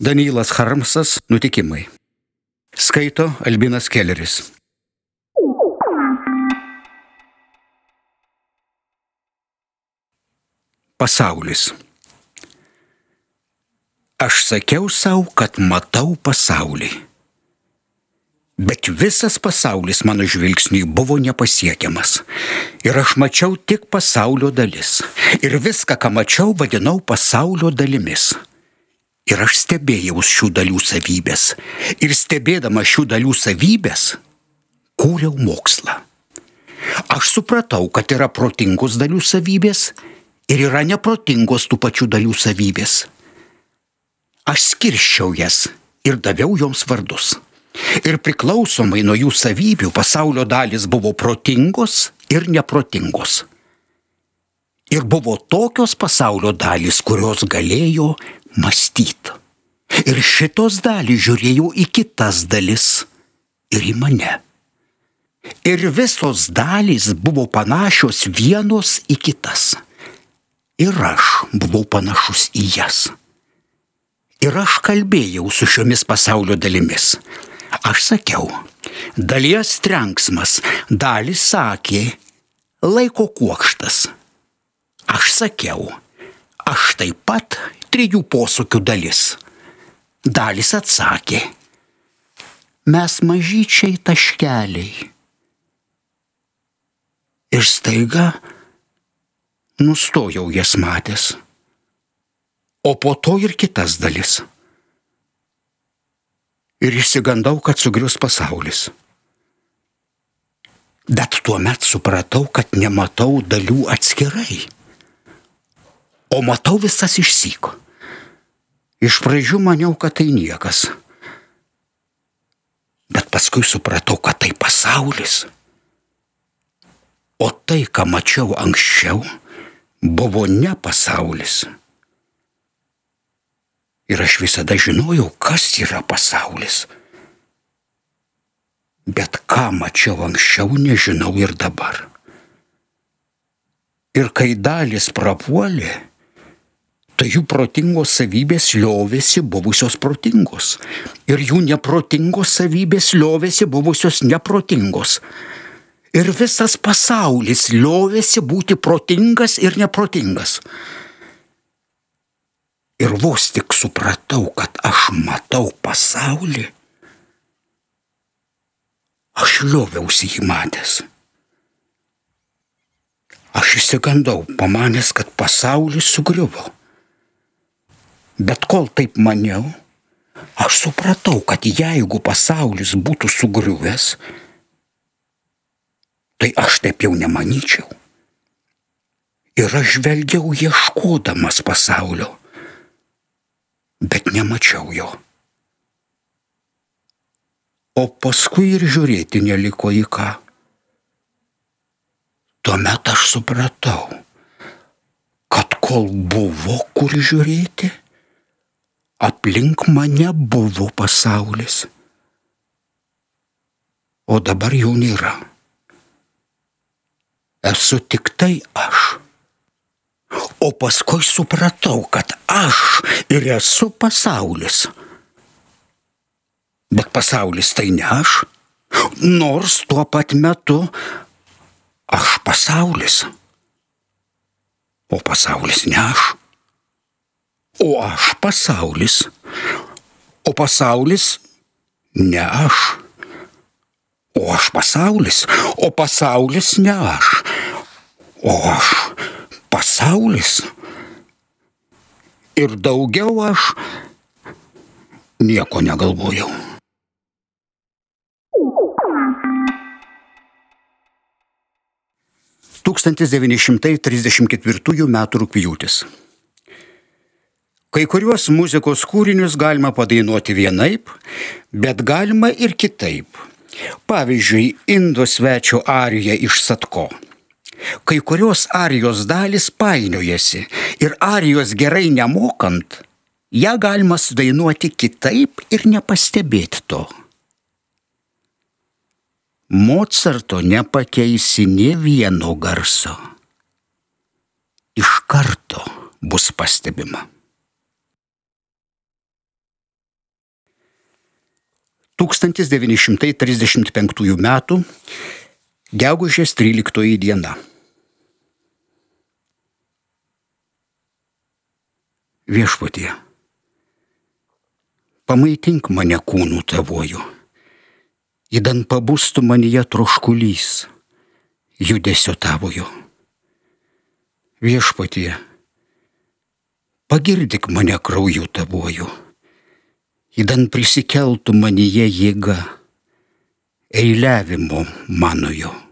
Danilas Harmsas Nutikimai. Skaito Albinas Kelleris. Pasaulis. Aš sakiau savo, kad matau pasaulį. Bet visas pasaulis mano žvilgsniui buvo nepasiekiamas. Ir aš mačiau tik pasaulio dalis. Ir viską, ką mačiau, vadinau pasaulio dalimis. Ir aš stebėjau šių dalių savybės. Ir stebėdama šių dalių savybės, kūriau mokslą. Aš supratau, kad yra protingos dalių savybės ir yra neprotingos tų pačių dalių savybės. Aš skirščiau jas ir daviau joms vardus. Ir priklausomai nuo jų savybių pasaulio dalis buvo protingos ir neprotingos. Ir buvo tokios pasaulio dalis, kurios galėjo mąstyti. Ir šitos dalys žiūrėjo į kitas dalis ir į mane. Ir visos dalys buvo panašios vienos į kitas. Ir aš buvau panašus į jas. Ir aš kalbėjau su šiomis pasaulio dalimis. Aš sakiau, dalies trenksmas, dalis sakė, laiko kuokštas. Aš sakiau, aš taip pat trijų posūkių dalis. Dalis atsakė, mes mažyčiai taškeliai. Ir staiga nustojau jas matęs. O po to ir kitas dalis. Ir išsigandau, kad sugrius pasaulis. Bet tuo met supratau, kad nematau dalių atskirai, o matau visas išsyko. Iš pradžių maniau, kad tai niekas. Bet paskui supratau, kad tai pasaulis. O tai, ką mačiau anksčiau, buvo ne pasaulis. Ir aš visada žinojau, kas yra pasaulis. Bet ką mačiau anksčiau, nežinau ir dabar. Ir kai dalis prapuolė, tai jų protingos savybės liovėsi buvusios protingos. Ir jų neprotingos savybės liovėsi buvusios neprotingos. Ir visas pasaulis liovėsi būti protingas ir neprotingas. Ir vos tik supratau, kad aš matau pasaulį, aš lioviausi jį matęs. Aš įsigandau, pamanęs, kad pasaulis sugriuvo. Bet kol taip maniau, aš supratau, kad jeigu pasaulis būtų sugriuvęs, tai aš taip jau nemanyčiau. Ir aš žvelgiau ieškodamas pasaulio, bet nemačiau jo. O paskui ir žiūrėti neliko į ką. Tuomet aš supratau, kad kol buvo kur žiūrėti, aplink mane buvo pasaulis. O dabar jau nėra. Esu tik tai aš. O paskui supratau, kad aš ir esu pasaulis. Bet pasaulis tai ne aš, nors tuo pat metu aš pasaulis. O pasaulis ne aš. O aš pasaulis. O pasaulis ne aš. O aš pasaulis. O pasaulis ne aš. O aš pasaulis. Ir daugiau aš nieko negalvojau. Tūkstantis 934 m. rūpjūtis. Kai kuriuos muzikos kūrinius galima padainuoti vienaip, bet galima ir kitaip. Pavyzdžiui, Indo svečio arija iš Satko. Kai kurios arijos dalis painiojasi ir arijos gerai nemokant, ją galima sudainuoti kitaip ir nepastebėti to. Mocarto nepakeisi ne vieno garso. Iš karto bus pastebima. 1935 m. gegužės 13 diena. Viešpatie, pamaitink mane kūnų tavoju, įdan pabūstų manyje troškulys, judesio tavojo. Viešpatie, pagirdik mane krauju tavoju įdan prisikeltų manyje jėga, eiliavimo manojo.